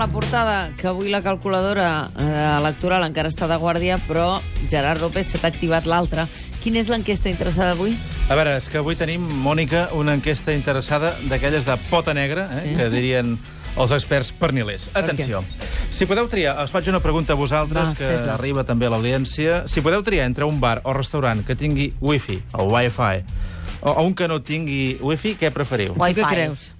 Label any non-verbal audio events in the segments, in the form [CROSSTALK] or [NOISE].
la portada que avui la calculadora eh, electoral encara està de guàrdia, però Gerard López s'ha activat l'altra. Quina és l'enquesta interessada avui? A veure, és que avui tenim, Mònica, una enquesta interessada d'aquelles de pota negra, eh, Sí. que dirien els experts pernilers. Atenció. Si podeu triar, us faig una pregunta a vosaltres, Va, que fes-la. arriba també a l'audiència. Si podeu triar entre un bar o restaurant que tingui wifi o wifi o, o un que no tingui wifi, què preferiu? Wi-Fi. què creus?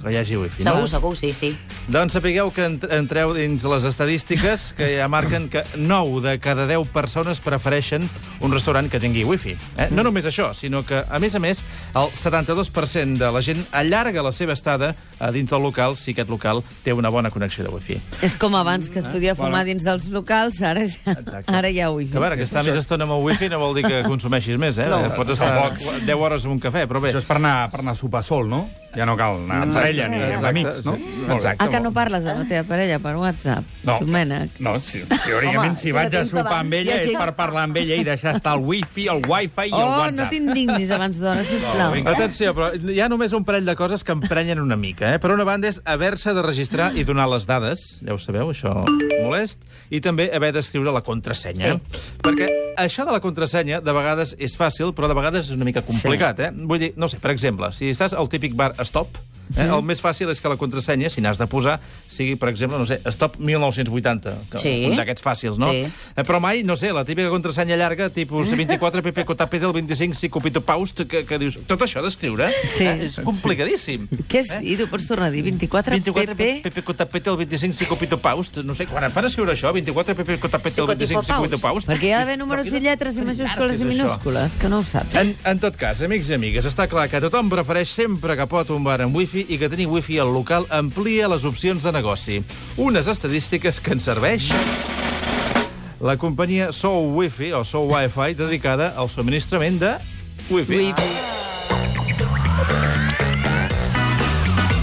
Que hi hagi wifi, Segur, no? segur, sí, sí. Doncs sapigueu que ent- entreu dins les estadístiques que ja marquen que 9 de cada 10 persones prefereixen un restaurant que tingui wifi. Eh? No només això, sinó que, a més a més, el 72% de la gent allarga la seva estada a dins del local si aquest local té una bona connexió de wifi. És com abans, que es podia fumar dins dels locals, ara ja, Exacte. ara ja ho hi Que a veure, que estar més estona amb el wifi no vol dir que [LAUGHS] consumeixis més, eh? No. Pots estar 10 hores amb un cafè, però bé... Això és per anar, per anar a sopar sol, no? Ja no cal anar amb parella ni amb amics, no? Exacte. Ah, que no parles amb la teva parella per WhatsApp? No. Domènec. No, sí, teòricament, Home, si vaig a sopar amb ella ja és per parlar amb ella i deixar estar el wifi, el wifi i el Oh, no WhatsApp. t'indignis abans d'hora, sisplau. vinga. Atenció, però hi ha només un parell de coses que emprenyen una mica. Eh? Per una banda és haver-se de registrar i donar les dades, ja ho sabeu, això molest, i també haver d'escriure la contrasenya. Sí. Perquè això de la contrasenya de vegades és fàcil, però de vegades és una mica complicat. Eh? Vull dir, no sé, per exemple, si estàs al típic bar Stop, eh? el més fàcil és que la contrasenya, si n'has de posar, sigui, per exemple, no sé, Stop 1980, que Sí. un d'aquests fàcils, no? Sí. Eh, Però mai, no sé, la típica contrasenya llarga, tipus [LAUGHS] 24 pp cotap del 25 si copito paust, que, que dius, tot això d'escriure Sí. eh, és complicadíssim. Què és? I tu pots tornar a dir 24, 24 PP... pp cotap del 25 si copito paust, no sé, quan em fan escriure això, 24 pp cotap del 25 si copito paust... Perquè hi ha d'haver números i lletres i majúscules i minúscules, que no ho saps. En, en tot cas, amics i amigues, està clar que tothom prefereix sempre que pot un bar amb wifi i que tenir wifi al local amplia les opcions de negoci. Unes estadístiques que ens serveix la companyia Sou Wifi, o Sou Wi-Fi, dedicada al subministrament de wifi. Wifi.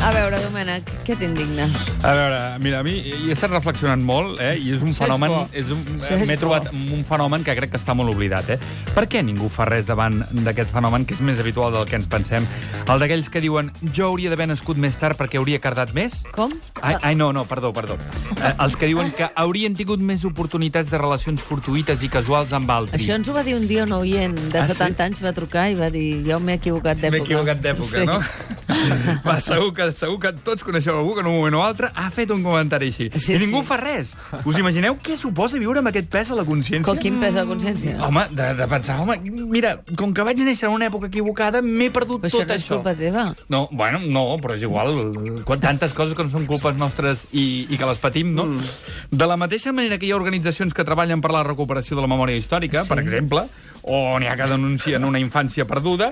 A veure, Domènec, què t'indigna? A veure, mira, a mi hi he estat reflexionant molt, eh, i és un fenomen... És un, és M'he trobat un fenomen que crec que està molt oblidat, eh? Per què ningú fa res davant d'aquest fenomen, que és més habitual del que ens pensem? El d'aquells que diuen jo hauria d'haver nascut més tard perquè hauria cardat més? Com? Ai, ai, no, no, perdó, perdó. Eh, els que diuen que haurien tingut més oportunitats de relacions fortuïtes i casuals amb altres. Això ens ho va dir un dia un oient de Ah, sí? 70 anys, va trucar i va dir jo m'he equivocat d'època. M'he equivocat d'època, Sí. no? [LAUGHS] [LAUGHS] Va, segur que, segur que tots coneixeu algú que en un moment o altre ha fet un comentari així. Sí, I ningú sí. fa res. Us imagineu què suposa viure amb aquest pes a la consciència? Com quin pes a la consciència? Home, de, de pensar, home, mira, com que vaig néixer en una època equivocada, m'he perdut Però això tot no és això. culpa teva. No, bueno, no, però és igual. Quan tantes coses que no són culpes nostres i, i que les patim, no? Mm. De la mateixa manera que hi ha organitzacions que treballen per la recuperació de la memòria històrica, Sí. per exemple, o n'hi ha que denuncien una infància perduda,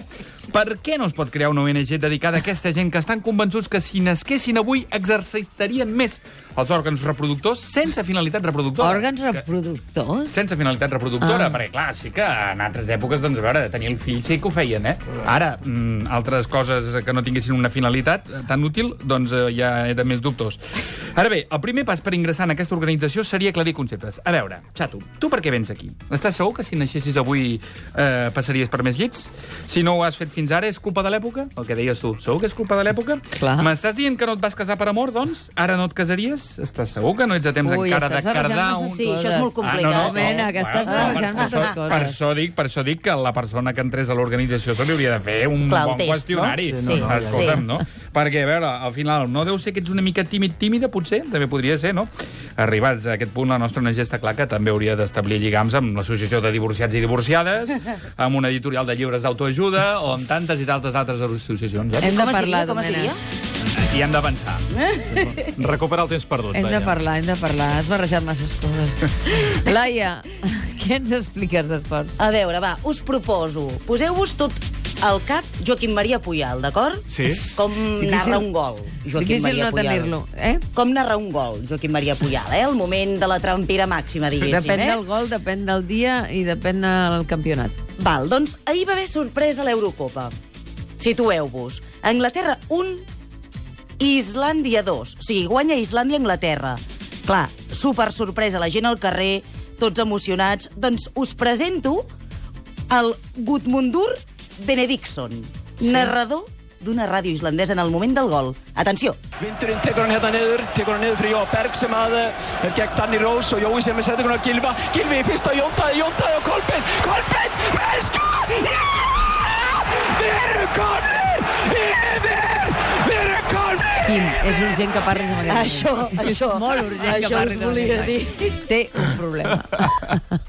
per què no es pot crear una ONG dedicada a aquesta gent que estan convençuts que si nasquessin avui exercitarien més els òrgans reproductors sense finalitat reproductora? Òrgans Que- reproductors? sense finalitat reproductora, Ah. perquè clar, sí que en altres èpoques, doncs, a veure, tenir el fill sí que ho feien, eh? Ara, mm, altres coses que no tinguessin una finalitat tan útil, doncs eh, ja era més dubtós. Ara bé, el primer pas per ingressar en aquesta organització seria aclarir conceptes. A veure, Xato, tu per què vens aquí? Estàs segur que si naixessis avui eh, passaries per més llits? Si no ho has fet fins ara, és culpa de l'època? El que deies tu, segur que és culpa de l'època? M'estàs dient que no et vas casar per amor, doncs? Ara no et casaries? Estàs segur que no ets a temps Ui, encara de barrejant cardar un... Sí, això és molt complicat. Ah, no, no, Mena, que estàs barrejant per, moltes això, coses. per, això dic, per això dic que la persona que entrés a l'organització se li hauria de fer un Clar, bon test, qüestionari. no? Sí, no, no, Escolta'm, sí. no? Perquè, a veure, al final, no deu ser que ets una mica tímid, tímida, potser? També podria ser, no? Arribats a aquest punt, la nostra ONG està clar que també hauria d'establir lligams amb l'Associació de Divorciats i Divorciades, amb una editorial de llibres d'autoajuda o amb tantes i tantes altres associacions. Eh? Hem de parlar? Com es diria? I hem d'avançar. [LAUGHS] Recuperar el temps perdut. Hem de vaja. parlar, hem de parlar. Has barrejat masses coses. [LAUGHS] Laia, què ens expliques d'esports? A veure, va, us proposo. Poseu-vos tot al cap Joaquim Maria Puyal, d'acord? Sí. Com Difícil- narra un gol, Joaquim Difícil Maria no Puyal. tenir-lo, eh? Com narra un gol, Joaquim Maria Puyal, eh? El moment de la trampera màxima, diguéssim, Depèn eh? del gol, depèn del dia i depèn del campionat. Val, doncs ahir va haver sorpresa a l'Eurocopa. Situeu-vos. Anglaterra 1, Islàndia 2. O sigui, guanya Islàndia Anglaterra. Clar, super sorpresa, la gent al carrer, tots emocionats. Doncs us presento el Gudmundur Benedictson, sí. narrador d'una ràdio islandesa en el moment del gol. Atenció! Vindurinn tekur hann hérna niður, tekur hann niður fyrir Jóa Berg sem að eh, er gegn Danny Rose og Jói sem er settur hann á Gilva. Gilvi í fyrsta Jóntaði, Jóntaði og Kolbeinn. Kolbeinn með sko! Quim, és urgent que parlis amb aquest Això, moment. això, És molt urgent que això us parlis amb volia aquest dir. Té un problema. [LAUGHS]